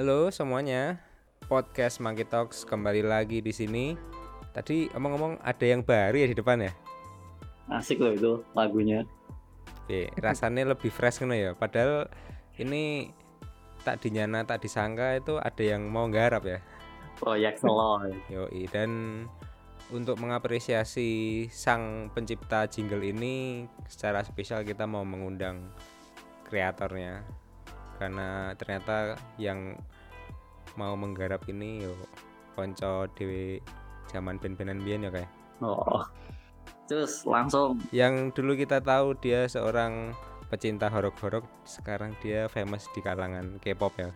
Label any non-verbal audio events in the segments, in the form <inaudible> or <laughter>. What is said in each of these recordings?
Halo semuanya, podcast Monkey Talks kembali lagi di sini. Tadi omong-omong ada yang baru ya di depan ya? Asik loh itu lagunya. Oke, rasanya lebih fresh kan ya. Padahal ini tak dinyana tak disangka itu ada yang mau nggarap ya. Proyek solo. <laughs> Yoi dan untuk mengapresiasi sang pencipta jingle ini secara spesial kita mau mengundang kreatornya karena ternyata yang mau menggarap ini yo konco dewe zaman ben-benan biyen ya kayak Oh. Terus langsung yang dulu kita tahu dia seorang pecinta horok-horok sekarang dia famous di kalangan K-pop ya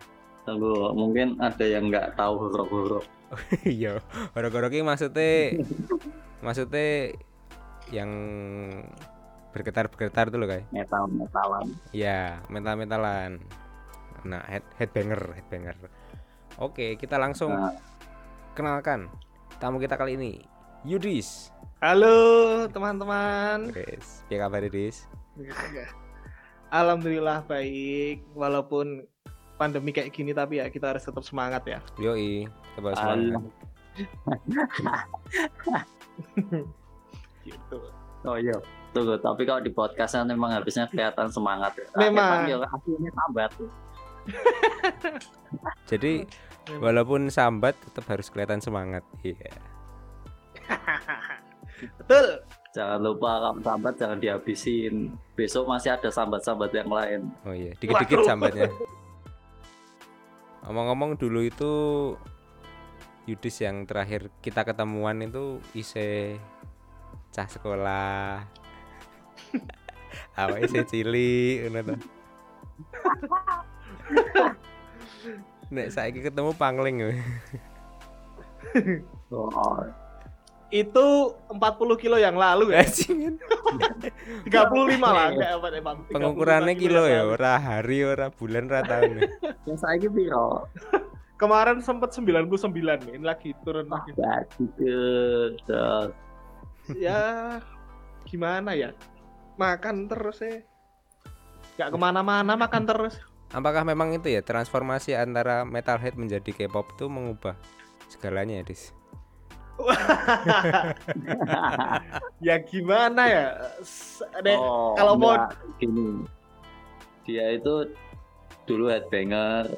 tunggu mungkin ada yang nggak tahu huruf-huruf. <laughs> iya horok-horok ini maksudnya maksudnya yang bergetar-bergetar tuh loh kayak metal metalan. ya metal-metalan nah head headbanger headbanger oke kita langsung Nah, kenalkan tamu kita kali ini Yudis Halo teman-teman. Guys, ya kabar Yudis Alhamdulillah baik walaupun pandemi kayak gini tapi ya kita harus tetap semangat ya. yoi coba Halo. semangat <laughs> Gitu. Oh iya. Tunggu, tapi kalau di podcast kan memang harusnya kelihatan semangat. ya. Memang. Akhirnya hasilnya sambat. <laughs> jadi walaupun sambat tetap harus kelihatan semangat iya <laughs> Betul. Jangan lupa kalau sambat jangan dihabisin. Besok masih ada sambat-sambat yang lain. oh iya dikit-dikit sambatnya <laughs> ngomong-ngomong dulu itu Yudis yang terakhir kita ketemuan itu ise cah sekolah awak ise cili ngono to. <laughs> nek saiki ketemu pangling. Oh, <laughs> Itu 40 kilo yang lalu ya. Bajingan. 35 <laughs> lah enggak apa emang. 35 pengukurannya kilo ya ora hari ora bulan ora tahun yang saya piro? Kemarin sempat 99 nih. Ini lagi turun lagi. Terus, Ya gimana ya? Makan terus ya. Gak ke mana-mana makan terus. Apakah memang itu ya transformasi antara metalhead menjadi K-pop itu mengubah segalanya ya Dis <laughs> ya gimana ya? Dek, oh, kalau mau- gini. Dia itu dulu headbanger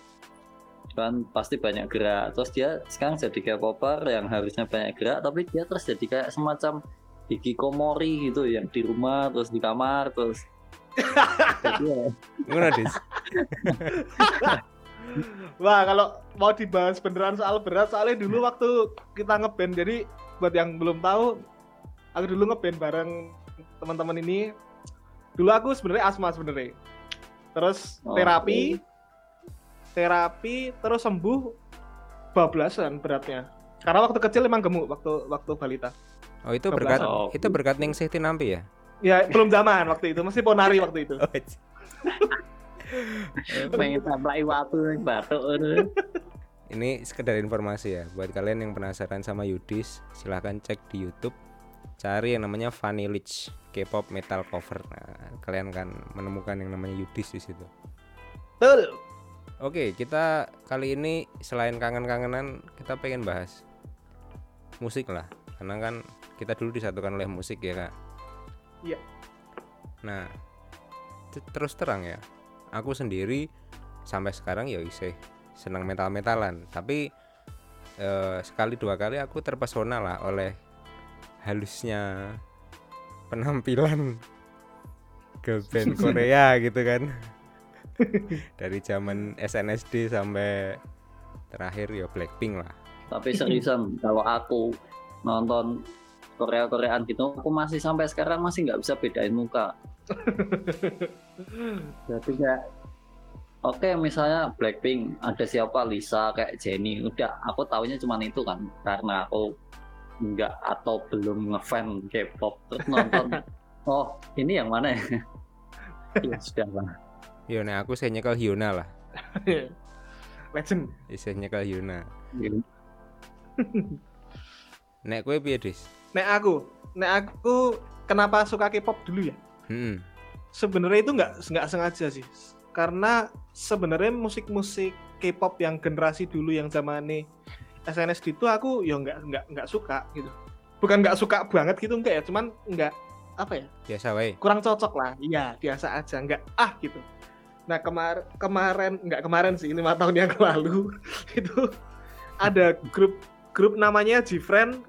kan pasti banyak gerak terus dia sekarang jadi K-popper yang harusnya banyak gerak tapi dia terus jadi kayak semacam hikikomori gitu yang di rumah terus di kamar terus <laughs> jadi ya, Ngono Dis <laughs> Wah, kalau mau dibahas beneran soal berat, soalnya dulu waktu kita ngeband, jadi buat yang belum tahu, aku dulu ngeband bareng teman-teman ini. Dulu aku sebenarnya asma sebenarnya. Terus Oh, terapi, terapi, terus sembuh bablasan beratnya. Karena waktu kecil emang gemuk waktu waktu balita. Oh itu berkat Oh. itu berkat ning Sehti Nampi ya? Ya belum zaman waktu itu, masih ponari waktu itu. <laughs> pengen templai waktu yang batuk. Ini sekedar informasi ya buat kalian yang penasaran sama Yudis silahkan cek di YouTube cari yang namanya Vanilich K-pop metal cover. Nah, kalian kan menemukan yang namanya Yudis di situ. Betul. Oke, kita kali ini selain kangen-kangenan kita pengen bahas musik lah. Karena kan kita dulu disatukan oleh musik ya, Kak. Iya. Nah, terus terang ya. Aku sendiri sampai sekarang ya isih senang metal-metalan, tapi eh, sekali dua kali aku terpesona lah oleh halusnya penampilan <laughs> girl band <laughs> Korea gitu kan. Dari zaman SNSD sampai terakhir ya Blackpink lah. Tapi seriusan kalau aku nonton Korea Koreaan gitu aku masih sampai sekarang masih nggak bisa bedain muka. <laughs> Jadi kayak oke misalnya Blackpink ada siapa Lisa kayak Jennie udah aku taunya cuma itu kan karena aku nggak atau belum ngefan K-pop terus nonton <laughs> oh ini yang mana ya <laughs> ya sudah lah yo nah aku saya nyekel Hyuna lah <laughs> Legend. saya nyekel Hyuna Gitu. nek kue piye dis Nek aku, nek aku kenapa suka K-pop dulu ya? hmm. Sebenarnya itu nggak nggak sengaja sih. Karena sebenarnya musik-musik K-pop yang generasi dulu yang zamannya SNSD itu aku ya nggak nggak nggak suka gitu. Bukan nggak suka banget gitu enggak ya. Cuman nggak apa ya? Biasa wae. Kurang cocok lah. Iya biasa aja. Nggak ah gitu. Nah kemar kemarin nggak kemarin sih lima <laughs> tahun yang lalu <laughs> itu ada grup grup namanya Gfriend.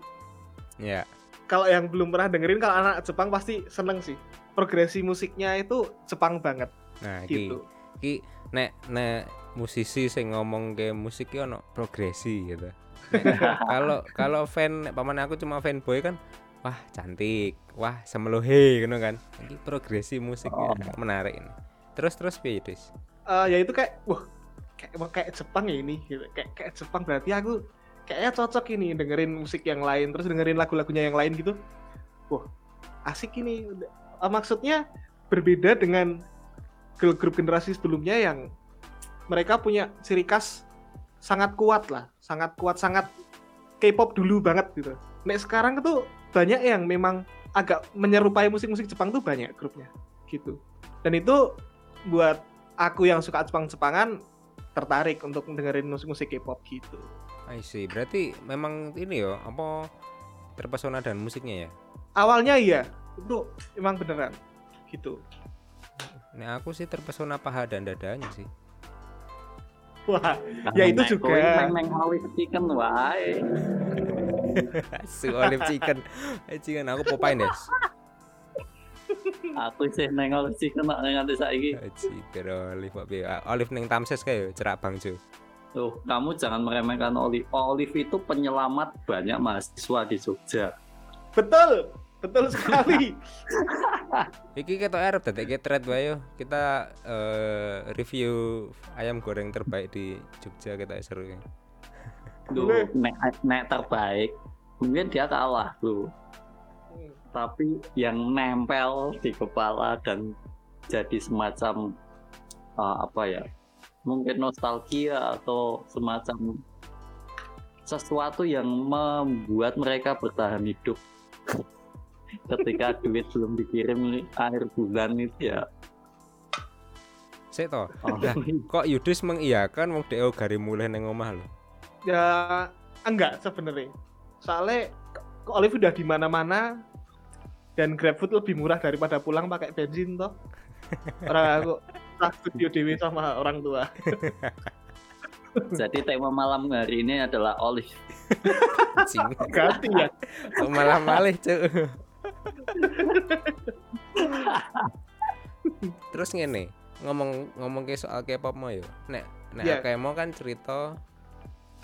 Ya kalau yang belum pernah dengerin kalau anak Jepang pasti seneng sih. Progresi musiknya itu Jepang banget. Nah gitu iki nek nek musisi sing ngomong ke musik ki ono progresi gitu <laughs> kalau kalau fan paman aku cuma fanboy kan wah cantik wah semeluhe gitu kan ini progresi musiknya Oh. menarik ini terus terus piye Dis? Eh, ya itu kayak wah kayak kayak Jepang ya ini gitu. kayak kayak Jepang berarti aku kayaknya cocok ini dengerin musik yang lain terus dengerin lagu-lagunya yang lain gitu wah asik ini eh, maksudnya berbeda dengan girl group generasi sebelumnya yang mereka punya ciri khas sangat kuat lah sangat kuat sangat K-pop dulu banget gitu Nek sekarang itu banyak yang memang agak menyerupai musik-musik Jepang tuh banyak grupnya gitu dan itu buat aku yang suka Jepang-Jepangan tertarik untuk dengerin musik-musik K-pop gitu. I see berarti memang ini ya apa terpesona dan musiknya ya Awalnya iya, itu emang beneran gitu. Nek aku sih terpesona paha dan dadanya sih Wah, Ya, itu juga. Meng-meng olive chicken wae. Su olive chicken Eh, chicken aku Popeye Des Aku sih neng olive chicken nak nganti saiki. chicken olive piye? Ah, olive ning Tamses kayak cerak bangjo Tuh, kamu jangan meremehkan olive. Olive itu penyelamat banyak mahasiswa di Jogja. betul, betul sekali. <laughs> Iki kita Arab dadak thread wae yo. Kita eh, review ayam goreng terbaik di Jogja kita seru ya. Duh, nek, nek terbaik mungkin dia kalah tuh. Tapi yang nempel di kepala dan jadi semacam uh, apa ya? Mungkin nostalgia atau semacam sesuatu yang membuat mereka bertahan hidup ketika duit belum dikirim nih, akhir bulan itu ya Sik to. oh, Lah, Kok Yudis mengiyakan wong dhek gari mulih ning omah lho. Ya enggak sebenarnya. Soalnya Olive udah di mana-mana dan GrabFood lebih murah daripada pulang pakai bensin toh. <laughs> Orang aku tak studio dewi sama orang tua. jadi tema malam hari ini adalah olive. Ganti ya. Kok malah malih, Cuk. <laughs> Terus ngene, ngomong ngomong ke soal K-pop mau yo. Nek nek akeh mau kan cerita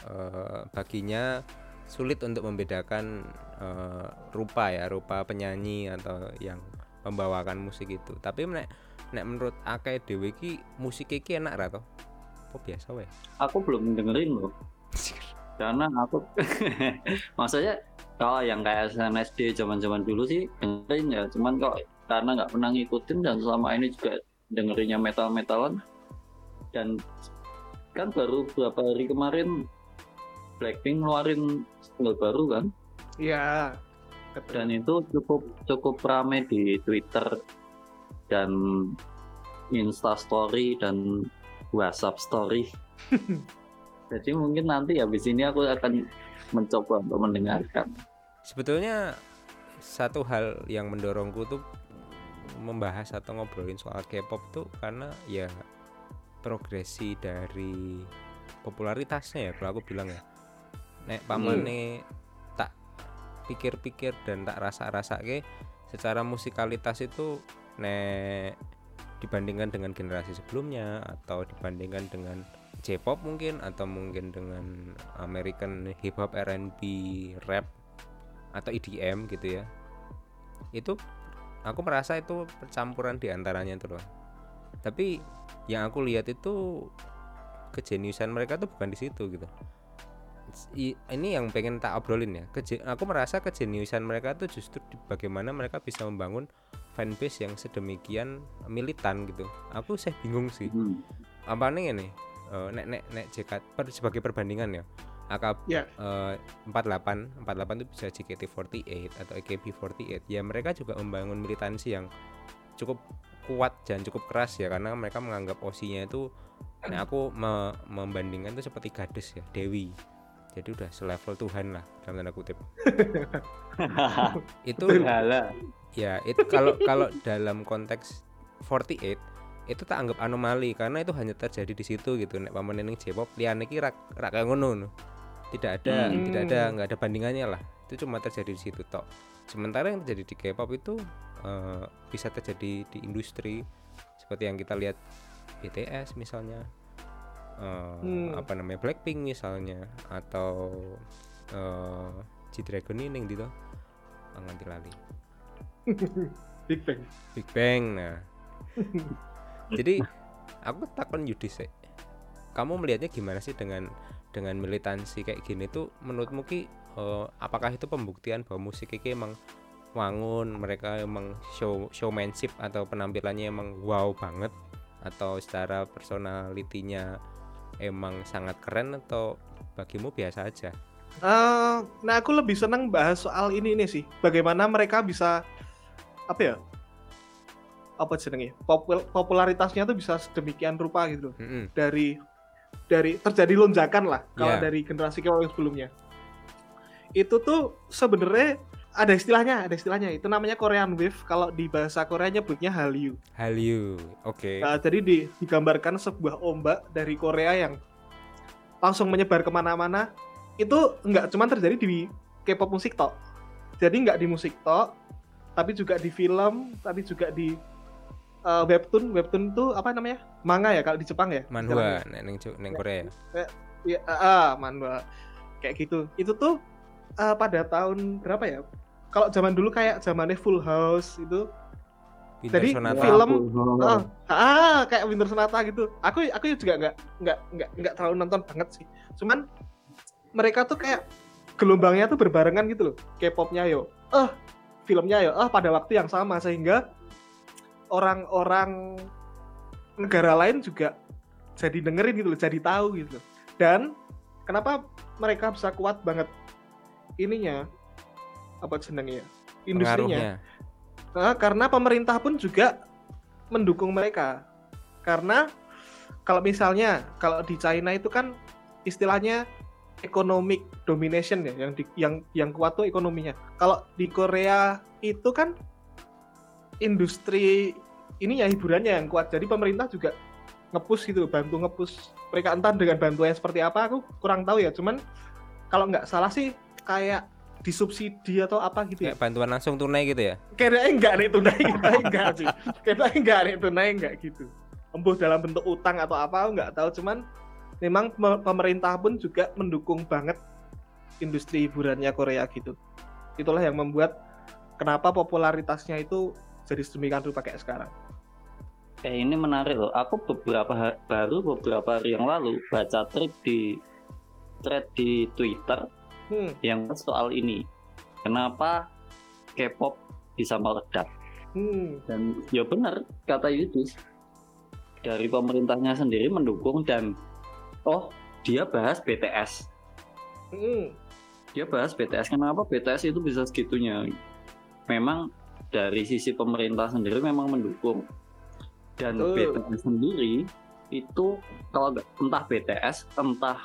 eh, baginya sulit untuk membedakan eh, rupa ya, rupa penyanyi atau yang membawakan musik itu. Tapi nek nek menurut akeh dhewe iki musik iki enak ra? Apa biasa wae? aku belum dengerin loh <laughs> karena aku <laughs> maksudnya kalau yang kayak SNSD zaman zaman dulu sih dengerin ya cuman kok karena nggak pernah ngikutin dan selama ini juga dengerinnya metal metalan dan kan baru beberapa hari kemarin Blackpink ngeluarin single baru kan Iya. dan itu cukup cukup rame di Twitter dan Insta Story dan WhatsApp Story. <laughs> Jadi mungkin nanti habis ini aku akan mencoba untuk mendengarkan. Sebetulnya satu hal yang mendorongku tuh membahas atau ngobrolin soal K-pop tuh karena ya progresi dari popularitasnya ya kalau aku bilang ya. Nek pamane tak pikir-pikir dan tak rasa-rasa ke secara musikalitas itu nek dibandingkan dengan generasi sebelumnya atau dibandingkan dengan J-pop mungkin atau mungkin dengan American hip hop R&B rap atau EDM gitu ya. Itu aku merasa itu percampuran di antaranya itu loh. Tapi yang aku lihat itu kejeniusan mereka tuh bukan di situ gitu. I- ini yang pengen tak obrolin ya. Keje- aku merasa kejeniusan mereka tuh justru di bagaimana mereka bisa membangun fanbase yang sedemikian militan gitu. Aku sih bingung sih. Hmm. apa nih ini Eh, nek nek nek JKT per, sebagai perbandingan ya AK Ya. eh, 48 48 itu bisa JKT48 atau AKB48 ya mereka juga membangun militansi yang cukup kuat dan cukup keras ya karena mereka menganggap osinya itu nah aku me- membandingkan itu seperti gadis ya dewi. Jadi udah selevel Tuhan lah dalam tanda kutip. <laughs> Itu ya itu kalau kalau dalam konteks 48 itu tak anggap anomali karena itu hanya terjadi di situ gitu. Nek pamen ning J-pop liyane iki rak rak ngono no. tidak ada Hmm. tidak ada nggak ada bandingannya lah. Itu cuma terjadi di situ tok. Sementara yang terjadi di K-pop itu eh, bisa terjadi di industri seperti yang kita lihat BTS misalnya eh, Hmm. apa namanya Blackpink misalnya atau eh G-Dragon ini gitu nganti lali. <laughs> Big Bang. Big Bang nah <laughs> jadi <laughs> aku takon Yudi sih. Kamu melihatnya gimana sih dengan dengan militansi kayak gini tuh? Menurutmu ki eh, apakah itu pembuktian bahwa musik ini emang wangun mereka emang show showmanship atau penampilannya emang wow banget? Atau secara personalitinya emang sangat keren atau bagimu biasa aja? Eh, nah aku lebih senang bahas soal ini ini sih. Bagaimana mereka bisa apa ya apa jenenge popul popularitasnya tuh bisa sedemikian rupa gitu loh. Mm-mm. dari dari terjadi lonjakan lah kalau Iya. dari generasi yang sebelumnya itu tuh sebenarnya ada istilahnya ada istilahnya itu namanya Korean Wave kalau di bahasa Korea nyebutnya Hallyu Hallyu oke Nah, jadi di- digambarkan sebuah ombak dari Korea yang langsung menyebar ke mana-mana. Itu nggak cuma terjadi di K-pop musik tok. Jadi nggak di musik tok, tapi juga di film, tapi juga di uh, webtoon. Webtoon itu apa namanya? Manga ya kalau di Jepang ya. manhwa nek ning Jo- ning Korea Iya, ah, manhwa. Kayak gitu. Itu tuh uh, pada tahun berapa ya? Kalau zaman dulu kayak zamannya Full House itu Pinter Jadi, Sonata film- Oh, Ah, ah, kayak Winter Sonata gitu. Aku aku juga nggak nggak nggak nggak terlalu nonton banget sih. Cuman mereka tuh kayak gelombangnya tuh berbarengan gitu loh. K-popnya yo, eh filmnya yo, ah pada waktu yang sama sehingga orang-orang negara lain juga jadi dengerin gitu loh, jadi tahu gitu. loh. Dan kenapa mereka bisa kuat banget ininya apa jenengnya industrinya Nah, karena pemerintah pun juga mendukung mereka. Karena kalau misalnya kalau di China itu kan istilahnya economic domination ya, yang di, yang yang kuat tuh ekonominya. Kalau di Korea itu kan industri ini ya hiburannya yang kuat. Jadi pemerintah juga ngepush gitu, bantu ngepush. Mereka entah dengan bantuan seperti apa, aku kurang tahu ya. Cuman kalau nggak salah sih kayak disubsidi atau apa gitu ya kayak bantuan langsung tunai gitu ya kayaknya enggak nih tunai <laughs> kayaknya enggak sih kayaknya enggak nih tunai enggak gitu embuh dalam bentuk utang atau apa aku enggak tahu cuman memang pe- pemerintah pun juga mendukung banget industri hiburannya Korea gitu itulah yang membuat kenapa popularitasnya itu jadi sedemikian rupa kayak sekarang Eh ini menarik loh. Aku beberapa ha- baru beberapa hari yang lalu baca thread di thread di Twitter hmm, yang soal ini. Kenapa K-pop bisa meledak? hmm, Dan ya benar kata Yudis. Dari pemerintahnya sendiri mendukung dan oh dia bahas BTS. hmm, Dia bahas BTS. Kenapa BTS itu bisa segitunya? Memang dari sisi pemerintah sendiri memang mendukung. Dan Betul. BTS sendiri itu kalau entah BTS entah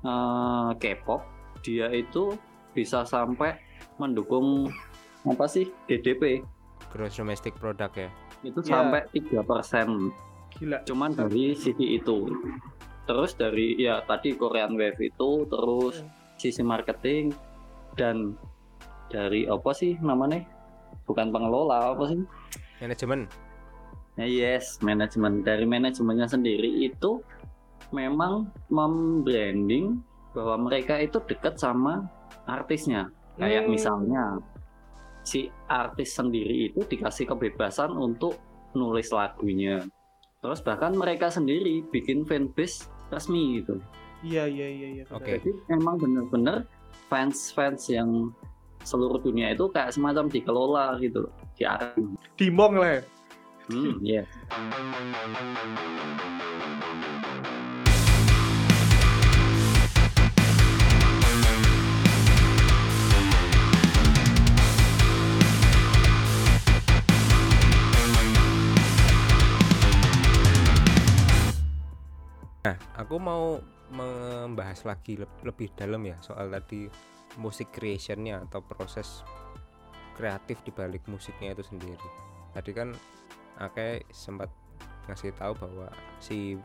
eh, K-pop dia itu bisa sampai mendukung apa sih DDP gross domestic product ya? Itu Ya. sampai tiga persen. Gila. Cuman dari sisi itu. Terus dari ya tadi Korean Wave itu terus Hmm. sisi marketing dan dari apa sih namanya? Bukan pengelola apa sih? Manajemen yes, manajemen dari manajemennya sendiri itu memang membranding bahwa mereka itu dekat sama artisnya. Kayak Hmm. misalnya si artis sendiri itu dikasih kebebasan untuk nulis lagunya. Terus bahkan mereka sendiri bikin fanbase resmi gitu. iya iya iya iya. Oke. Jadi emang bener-bener fans-fans yang seluruh dunia itu kayak semacam dikelola gitu loh, diarahkan. dimong lah Mm, yeah. Nah, aku mau membahas lagi lebih dalam ya soal tadi musik creationnya atau proses kreatif di balik musiknya itu sendiri. Tadi kan Ake sempat ngasih tahu bahwa si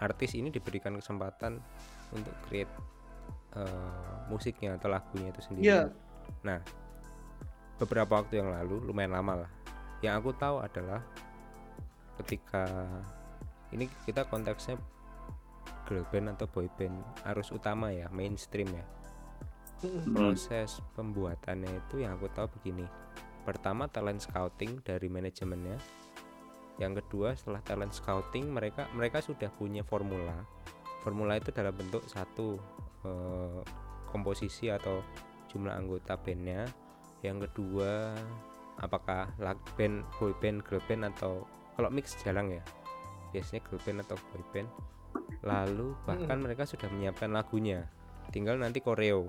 artis ini diberikan kesempatan untuk create eh, musiknya atau lagunya itu sendiri. Iya. Nah, beberapa waktu yang lalu, lumayan lama lah. Yang aku tahu adalah ketika ini kita konteksnya girl band atau boy band arus utama ya, mainstream ya. Proses pembuatannya itu yang aku tahu begini. Pertama talent scouting dari manajemennya. Yang kedua setelah talent scouting mereka mereka sudah punya formula. Formula itu dalam bentuk satu eh, komposisi atau jumlah anggota bandnya. Yang kedua apakah lag band, boy band, girl band atau kalau mix jarang ya. Biasanya girl band atau boy band. Lalu bahkan mereka sudah menyiapkan lagunya. Tinggal nanti koreo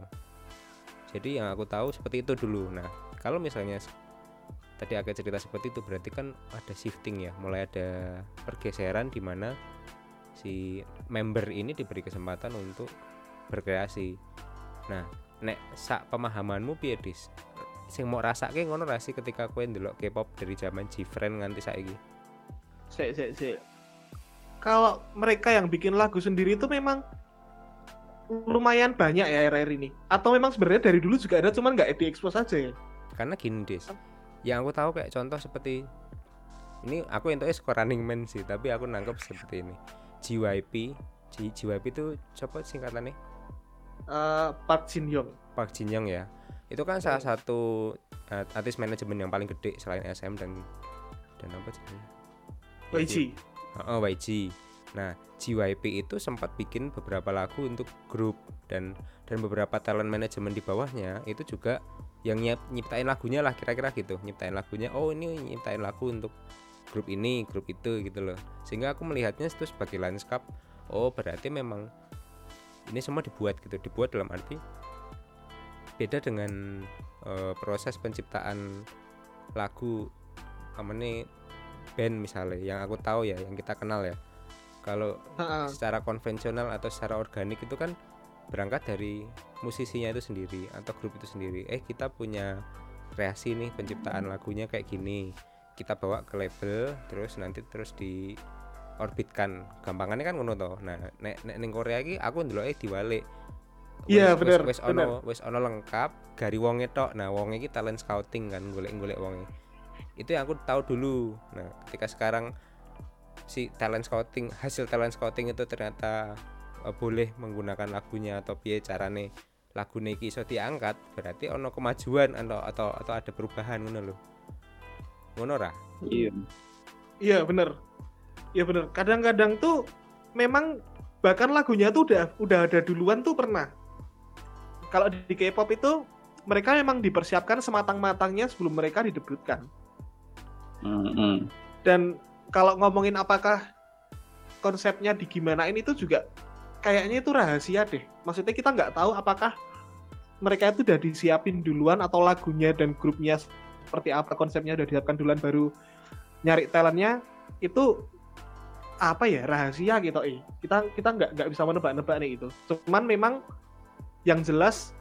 jadi yang aku tahu seperti itu dulu nah kalau misalnya tadi agak cerita seperti itu berarti kan ada shifting ya mulai ada pergeseran di mana si member ini diberi kesempatan untuk berkreasi nah nek sak pemahamanmu piye dis sing mau rasake ngono rasi ketika kowe ndelok K-pop dari zaman G-Friend nganti saiki Sik, sik, sik. Kalau mereka yang bikin lagu sendiri itu memang lumayan banyak ya akhir-akhir ini. Atau memang sebenarnya dari dulu juga ada, cuman nggak diekspos aja ya. karena gini dis yang aku tahu kayak contoh seperti ini aku itu skor running man sih tapi aku nangkep seperti ini JYP J- JYP itu coba singkatannya Eh, Park Jin Young. Park Jin Young ya itu kan salah satu uh, artis manajemen yang paling gede selain SM dan dan apa sih YG. Oh, YG. Nah, JYP itu sempat bikin beberapa lagu untuk grup dan dan beberapa talent manajemen di bawahnya itu juga yang nyiap, nyiptain lagunya lah kira-kira gitu. Nyiptain lagunya, oh ini nyiptain lagu untuk grup ini, grup itu gitu loh. Sehingga aku melihatnya itu sebagai lanskap. Oh, berarti memang ini semua dibuat gitu. Dibuat dalam arti beda dengan eh, proses penciptaan lagu nih band misalnya yang aku tahu ya yang kita kenal ya kalau secara konvensional atau secara organik itu kan berangkat dari musisinya itu sendiri atau grup itu sendiri eh kita punya kreasi nih penciptaan lagunya kayak gini. Kita bawa ke label terus nanti terus di orbitkan gampangannya kan ngono toh. Nah nek nek ning Korea iki aku ndeloke diwalik. Iya, Wes- bener, wes ono wes ono lengkap gari wonge tok. Nah wonge iki talent scouting kan golek-golek wonge. Itu yang aku tahu dulu. Nah ketika sekarang si talent scouting hasil talent scouting itu ternyata eh, boleh menggunakan lagunya atau piye carane lagu iki iso diangkat berarti ono kemajuan atau atau atau ada perubahan ngono lho ngono ra iya Iya bener. Iya bener. Kadang-kadang tuh memang bahkan lagunya tuh udah udah ada duluan tuh pernah. Kalau di K-pop itu mereka memang dipersiapkan sematang-matangnya sebelum mereka didebutkan. Mm-mm. Dan kalau ngomongin apakah konsepnya digimanain itu juga kayaknya itu rahasia deh. Maksudnya kita nggak tahu apakah mereka itu udah disiapin duluan atau lagunya dan grupnya seperti apa konsepnya udah disiapkan duluan baru nyari talentnya itu apa ya rahasia gitu eh. Kita kita nggak nggak bisa menebak-nebak nih itu. Cuman memang yang jelas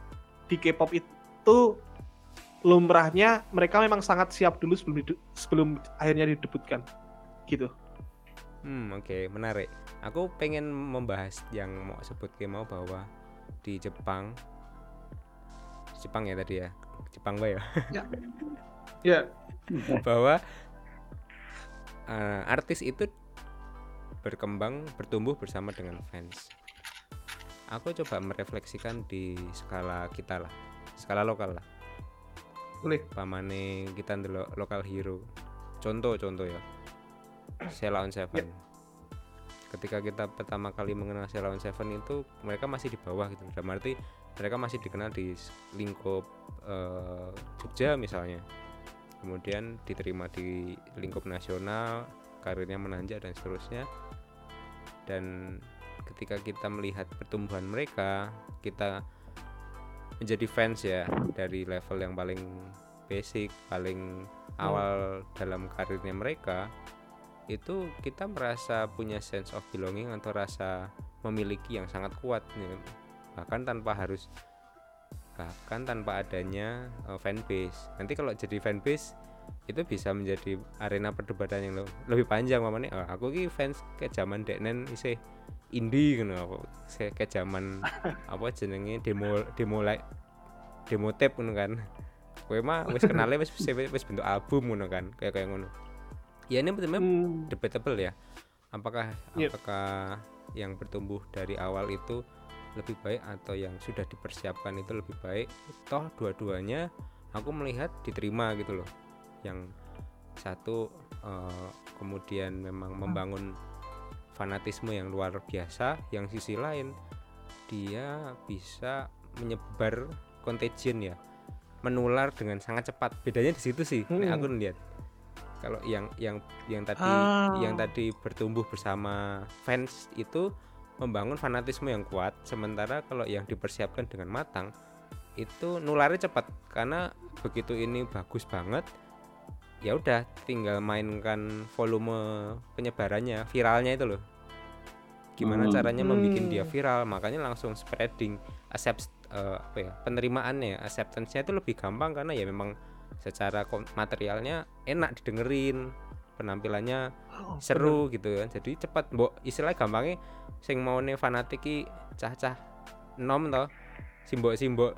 di K-pop itu lumrahnya mereka memang sangat siap dulu sebelum sebelum akhirnya didebutkan gitu Hmm, oke, menarik. Aku pengen membahas yang mau sebut ke mau bahwa di Jepang Jepang ya tadi ya. Jepang Pak ya. ya <laughs> bahwa eh, artis itu berkembang, bertumbuh bersama dengan fans. Aku coba merefleksikan di skala kita lah, skala lokal lah. boleh Pamane kita lokal hero. Contoh contoh ya. Sheila on Seven. Ketika kita pertama kali mengenal Sheila on Seven itu mereka masih di bawah gitu. Dalam arti mereka masih dikenal di lingkup eh, Jogja misalnya. Kemudian diterima di lingkup nasional, karirnya menanjak dan seterusnya. Dan ketika kita melihat pertumbuhan mereka, kita menjadi fans ya dari level yang paling basic, paling awal dalam karirnya mereka itu kita merasa punya sense of belonging atau rasa memiliki yang sangat kuat ya. bahkan tanpa harus bahkan tanpa adanya uh, fanbase. Nanti kalau jadi fanbase itu bisa menjadi arena perdebatan yang le- lebih panjang mamane oh, aku ki fans ke zaman deknen isih indie gitu aku saya ke zaman <laughs> apa jenenge demo demo like demo tape ngono kan. Kowe mah wis kenale wis wis wis bentuk album ngono kan kayak kayak ngono ya ini betul Hmm. debatable ya. Apakah Yep. apakah yang bertumbuh dari awal itu lebih baik atau yang sudah dipersiapkan itu lebih baik? Toh dua-duanya aku melihat diterima gitu loh. Yang satu eh, kemudian memang membangun fanatisme yang luar biasa yang sisi lain dia bisa menyebar contagion ya. Menular dengan sangat cepat. Bedanya di situ sih Hmm. aku lihat kalau yang yang yang tadi Ah. yang tadi bertumbuh bersama fans itu membangun fanatisme yang kuat sementara kalau yang dipersiapkan dengan matang itu nularnya cepat karena begitu ini bagus banget ya udah tinggal mainkan volume penyebarannya viralnya itu loh gimana Hmm. caranya membuat dia Hmm. viral makanya langsung spreading accept eh, apa ya penerimaannya acceptance-nya itu lebih gampang karena ya memang secara materialnya enak didengerin penampilannya Oh, seru gitu kan. Jadi cepat mbok istilah gampangnya sing mau nih fanatik ki cah-cah nom toh simbok simbok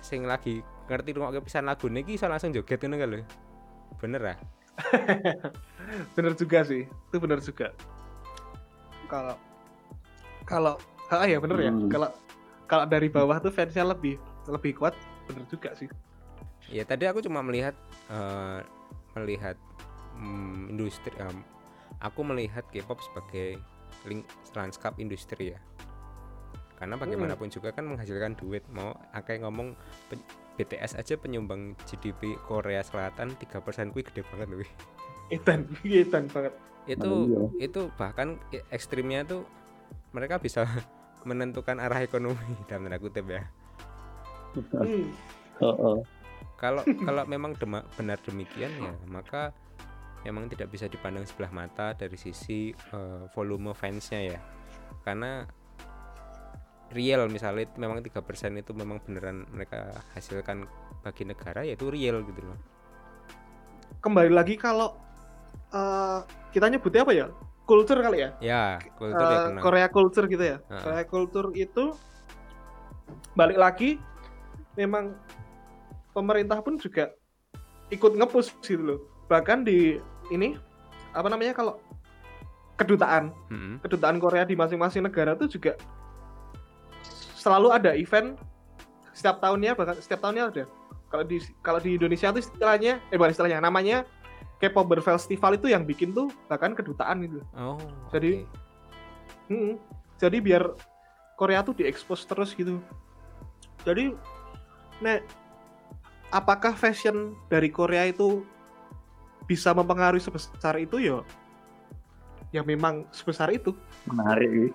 sing lagi ngerti rumah pisan lagu niki iso langsung joget kan lho. Bener ah <laughs> bener juga sih itu bener juga. Kalau kalau ah ya bener ya. Hmm. kalau kalau dari bawah tuh fansnya lebih lebih kuat bener juga sih ya tadi aku cuma melihat eh, melihat mm, industri em, aku melihat K-pop sebagai link lanskap industri ya. Karena bagaimanapun juga kan menghasilkan duit mau akeh ngomong pen- BTS aja penyumbang GDP Korea Selatan 3% kuwi gede banget loh edan edan banget. Itu Oh, itu bahkan i- ekstrimnya tuh mereka bisa <laughs> menentukan arah ekonomi <laughs> dalam tanda kutip ya. Hmm. Oh, oh. Kalau kalau memang dema- benar demikian ya maka memang tidak bisa dipandang sebelah mata dari sisi eh, volume fansnya ya. Karena real misalnya memang tiga persen itu memang beneran mereka hasilkan bagi negara ya itu real gitu loh. Kembali lagi kalau eh, kita nyebutnya apa ya? Culture kali ya? Ya kultur ya Eh. Korea culture gitu ya? Ha-ha. Korea culture itu balik lagi memang pemerintah pun juga ikut ngepush gitu loh bahkan di ini apa namanya kalau kedutaan Mm-mm. kedutaan Korea di masing-masing negara tuh juga selalu ada event setiap tahunnya bahkan setiap tahunnya ada kalau di kalau di Indonesia tuh istilahnya eh bukan istilahnya namanya K-pop Festival itu yang bikin tuh bahkan kedutaan gitu oh Jadi- oke. Mm-mm. Jadi biar Korea tuh diekspos terus gitu. Jadi, nek apakah fashion dari Korea itu bisa mempengaruhi sebesar itu ya? Ya memang sebesar itu. menarik ini.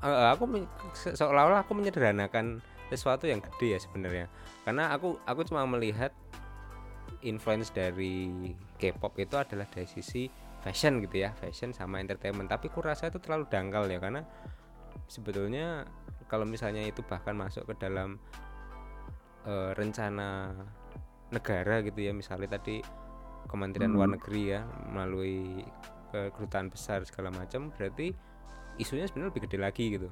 Eh, aku men- se- seolah-olah aku menyederhanakan sesuatu yang gede ya sebenarnya karena aku aku cuma melihat influence dari K-pop itu adalah dari sisi fashion gitu ya fashion sama entertainment tapi kurasa itu terlalu dangkal ya karena sebetulnya kalau misalnya itu bahkan masuk ke dalam eh, rencana negara gitu ya misalnya tadi Kementerian Luar Hmm. Negeri ya melalui eh, kedutaan besar segala macam berarti isunya sebenarnya lebih gede lagi gitu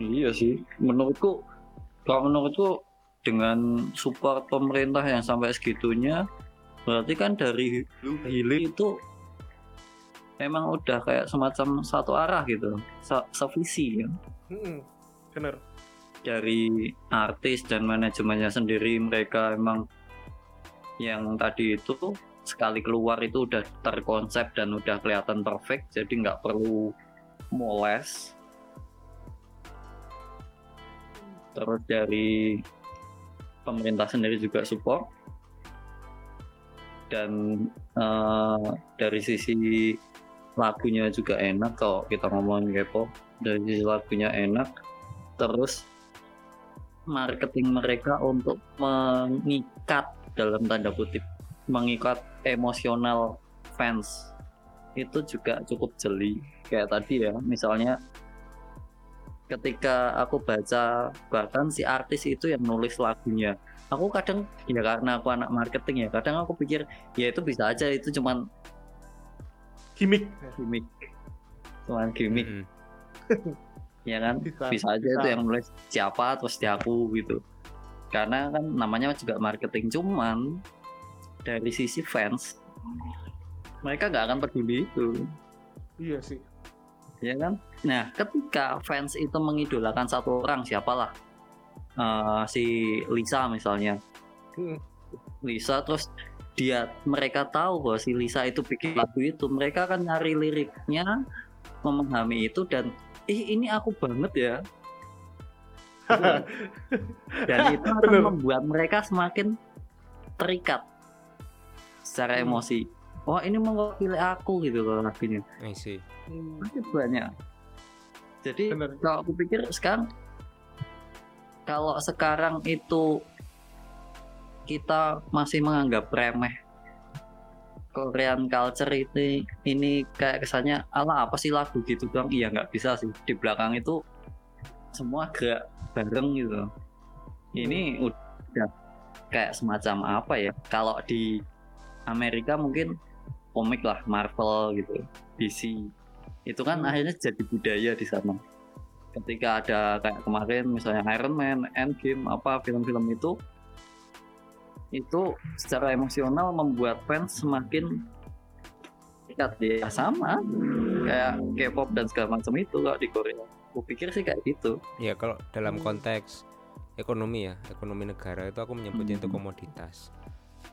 Iya sih, menurutku kalau menurutku dengan support pemerintah yang sampai segitunya, berarti kan dari hulu hilir itu memang udah kayak semacam satu arah gitu, se- sevisi kan. Mm-mm. Bener. Dari artis dan manajemennya sendiri mereka emang yang tadi itu sekali keluar itu udah terkonsep dan udah kelihatan perfect, jadi nggak perlu moles. Terus dari pemerintah sendiri juga support. Dan eh, dari sisi lagunya juga enak kalau kita ngomongin K-pop. Dari sisi lagunya enak terus marketing mereka untuk mengikat dalam tanda kutip mengikat emosional fans. Itu juga cukup jeli kayak tadi ya. Misalnya ketika aku baca bahkan si artis itu yang nulis lagunya. Aku kadang ya karena aku anak marketing ya kadang aku pikir ya itu bisa aja itu cuman gimmick. gimmick. Cuman gimmick. Mm-mm. <laughs> ya kan? Bisa, bisa aja itu yang nulis siapa terus di aku gitu. Karena kan namanya juga marketing cuman dari sisi fans mereka nggak akan peduli itu. Iya sih. Ya kan? Nah ketika fans itu mengidolakan satu orang siapalah? Eh, si Lisa misalnya. Mm. Lisa terus dia mereka tahu bahwa si Lisa itu bikin lagu itu. Mereka akan nyari liriknya memahami itu dan ih ini aku banget ya <laughs> dan itu akan Bener. membuat mereka semakin terikat secara Hmm. emosi wah ini mewakili aku gitu loh lagunya. Hmm, Pasti banyak jadi bener kalau aku pikir sekarang kalau sekarang itu kita masih menganggap remeh Korean culture ini ini kayak kesannya ala apa sih lagu gitu doang iya nggak bisa sih. Di belakang itu semua gerak bareng gitu. Ini udah kayak semacam apa ya kalau di Amerika mungkin komik lah Marvel gitu DC itu kan Hmm. akhirnya jadi budaya di sana. Ketika ada kayak kemarin misalnya Iron Man, Endgame apa film-film itu itu secara emosional membuat fans semakin dekat ya sama kayak K-pop dan segala macam itu kalau di Korea. Aku pikir sih kayak gitu. Ya kalau dalam konteks ekonomi ya, ekonomi negara itu aku menyebutnya itu Hmm. komoditas.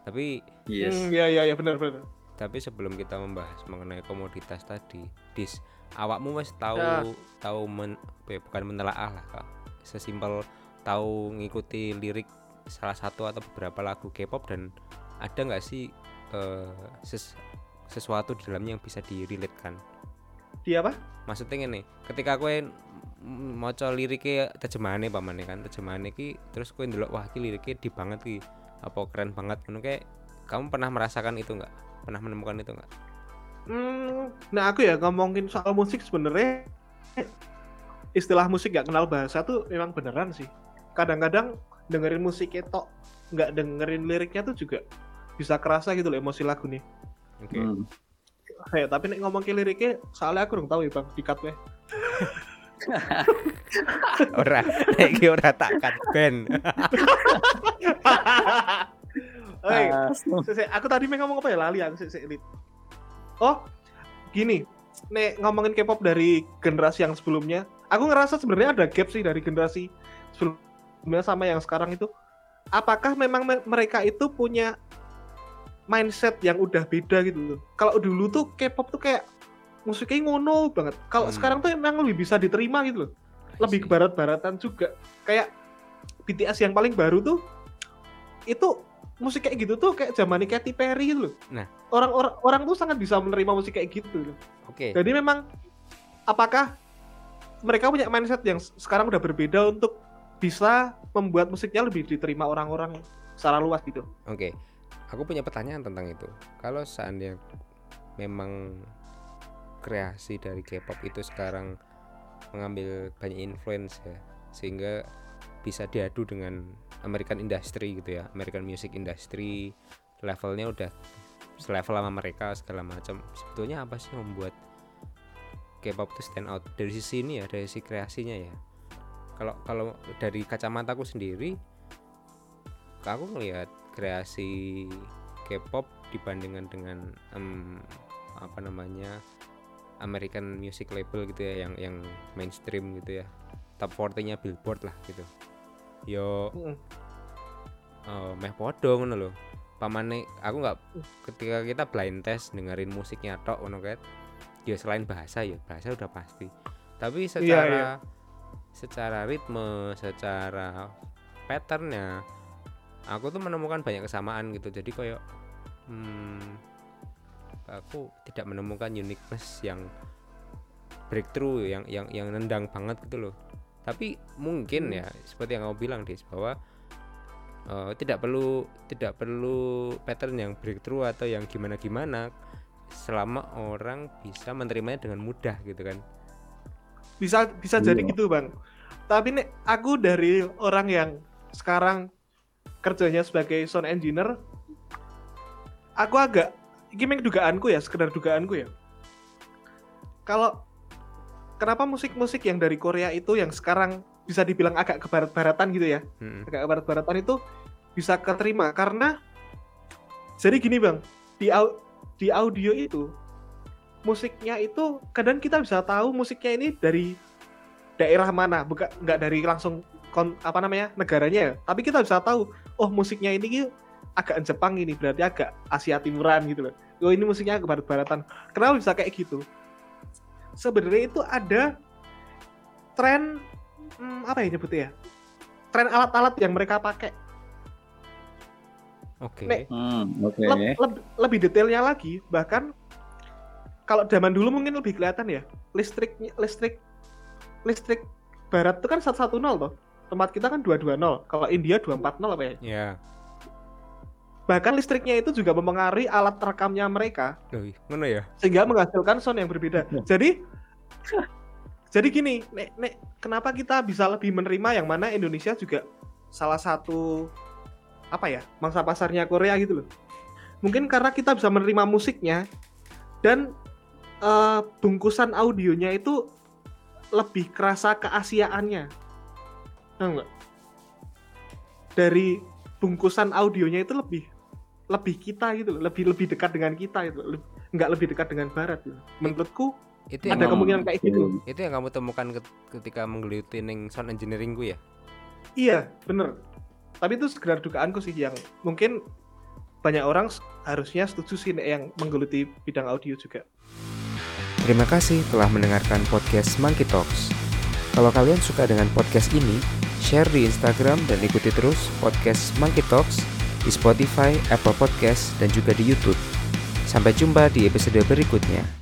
Tapi Yes. Hmm, iya iya iya benar benar tapi sebelum kita membahas mengenai komoditas tadi, dis awakmu wes tahu Ya. tahu men, ya, bukan menelaah lah Kak. Sesimpel tahu ngikuti lirik salah satu atau beberapa lagu K-pop dan ada nggak sih eh, ses- sesuatu di dalamnya yang bisa direlatekan? dia apa maksudnya nih ketika kowe mau liriknya terjemahannya pamane kan terjemahannya ki terus kowe ndelok wah ki liriknya di banget ki apa keren banget ngono kayak kamu pernah merasakan itu nggak pernah menemukan itu nggak Hmm, nah aku ya ngomongin soal musik sebenarnya istilah musik gak kenal bahasa tuh memang beneran sih. Kadang-kadang dengerin musik tok nggak dengerin liriknya tuh juga bisa kerasa gitu loh emosi lagu nih. oke Hmm. Kayak tapi nek ngomong ke liriknya soalnya aku belum tahu ya bang dikat weh. <laughs> ora nek ki ora tak cut ben <laughs> Hei, Ah, aku tadi mau ngomong apa ya lali aku. Oh, gini. Nek ngomongin K-pop dari generasi yang sebelumnya, aku ngerasa sebenarnya ada gap sih dari generasi sebelumnya sama yang sekarang itu. Apakah memang me- mereka itu punya mindset yang udah beda gitu loh. Kalau dulu tuh K-pop tuh kayak musiknya ngono banget. Kalau Hmm. sekarang tuh emang lebih bisa diterima gitu loh. Lebih ke barat-baratan juga. Kayak BTS yang paling baru tuh itu musik kayak gitu tuh kayak zaman Katy Perry gitu loh. Nah. orang-orang orang tuh sangat bisa menerima musik kayak gitu loh. oke Jadi memang apakah mereka punya mindset yang sekarang udah berbeda untuk bisa membuat musiknya lebih diterima orang-orang secara luas gitu. oke aku punya pertanyaan tentang itu. Kalau seandainya memang kreasi dari K-pop itu sekarang mengambil banyak influence ya sehingga bisa diadu dengan American industry gitu ya American music industry levelnya udah selevel sama mereka segala macam. Sebetulnya apa sih yang membuat K-pop itu stand out? Dari sisi ini ya dari sisi kreasinya ya kalau kalau dari kacamataku sendiri aku ngelihat kreasi K-pop dibandingkan dengan em, apa namanya American music label gitu ya yang yang mainstream gitu ya. Top 40-nya Billboard lah gitu. Yo Mm. eh, meh podo ngono lho. Pamane aku nggak ketika kita blind test dengerin musiknya tok ngono kan ya selain bahasa ya bahasa udah pasti. Tapi secara secara ritme secara patternnya aku tuh menemukan banyak kesamaan gitu. Jadi kayak hmm, aku tidak menemukan uniqueness yang breakthrough yang yang yang nendang banget gitu loh. Tapi mungkin Hmm. ya seperti yang kamu bilang Dis bahwa eh, tidak perlu tidak perlu pattern yang breakthrough atau yang gimana gimana selama orang bisa menerimanya dengan mudah gitu kan bisa bisa jadi Iya. gitu bang tapi nih aku dari orang yang sekarang kerjanya sebagai sound engineer aku agak ini dugaanku ya sekedar dugaanku ya kalau kenapa musik-musik yang dari Korea itu yang sekarang bisa dibilang agak ke barat-baratan gitu ya Mm-mm. agak ke barat-baratan itu bisa keterima karena jadi gini bang di au- di audio itu musiknya itu kadang kita bisa tahu musiknya ini dari daerah mana bukan nggak dari langsung kon, apa namanya negaranya ya. Tapi kita bisa tahu oh musiknya ini agak Jepang ini berarti agak Asia Timuran gitu loh. Oh ini musiknya agak barat-baratan. Kenapa bisa kayak gitu? Sebenarnya itu ada tren hmm, apa ya nyebutnya ya? Tren alat-alat yang mereka pakai. Oke. Nek, Hmm, oke. Leb- leb- lebih detailnya lagi bahkan kalau zaman dulu mungkin lebih kelihatan ya listriknya listrik listrik barat itu kan 110 toh tempat kita kan 220 kalau India 240 apa ya Ya. bahkan listriknya itu juga mempengaruhi alat rekamnya mereka Loh, ngono ya. sehingga menghasilkan sound yang berbeda Ya. jadi jadi gini nek, nek kenapa kita bisa lebih menerima yang mana Indonesia juga salah satu apa ya mangsa pasarnya Korea gitu loh mungkin karena kita bisa menerima musiknya dan eh, bungkusan audionya itu lebih kerasa keasiaannya Tahu nggak dari bungkusan audionya itu lebih lebih kita gitu loh lebih lebih dekat dengan kita gitu Leb- nggak lebih dekat dengan barat gitu. menurutku Itu ada yang kemungkinan kayak gitu itu yang kamu temukan ket- ketika menggeluti sound engineeringku ya. Iya, bener. Tapi itu sekedar dugaanku sih yang mungkin banyak orang harusnya setuju sih yang menggeluti bidang audio juga. Terima kasih telah mendengarkan podcast Monkey Talks. Kalau kalian suka dengan podcast ini, share di Instagram dan ikuti terus podcast Monkey Talks di Spotify, Apple Podcast, dan juga di YouTube. Sampai jumpa di episode berikutnya.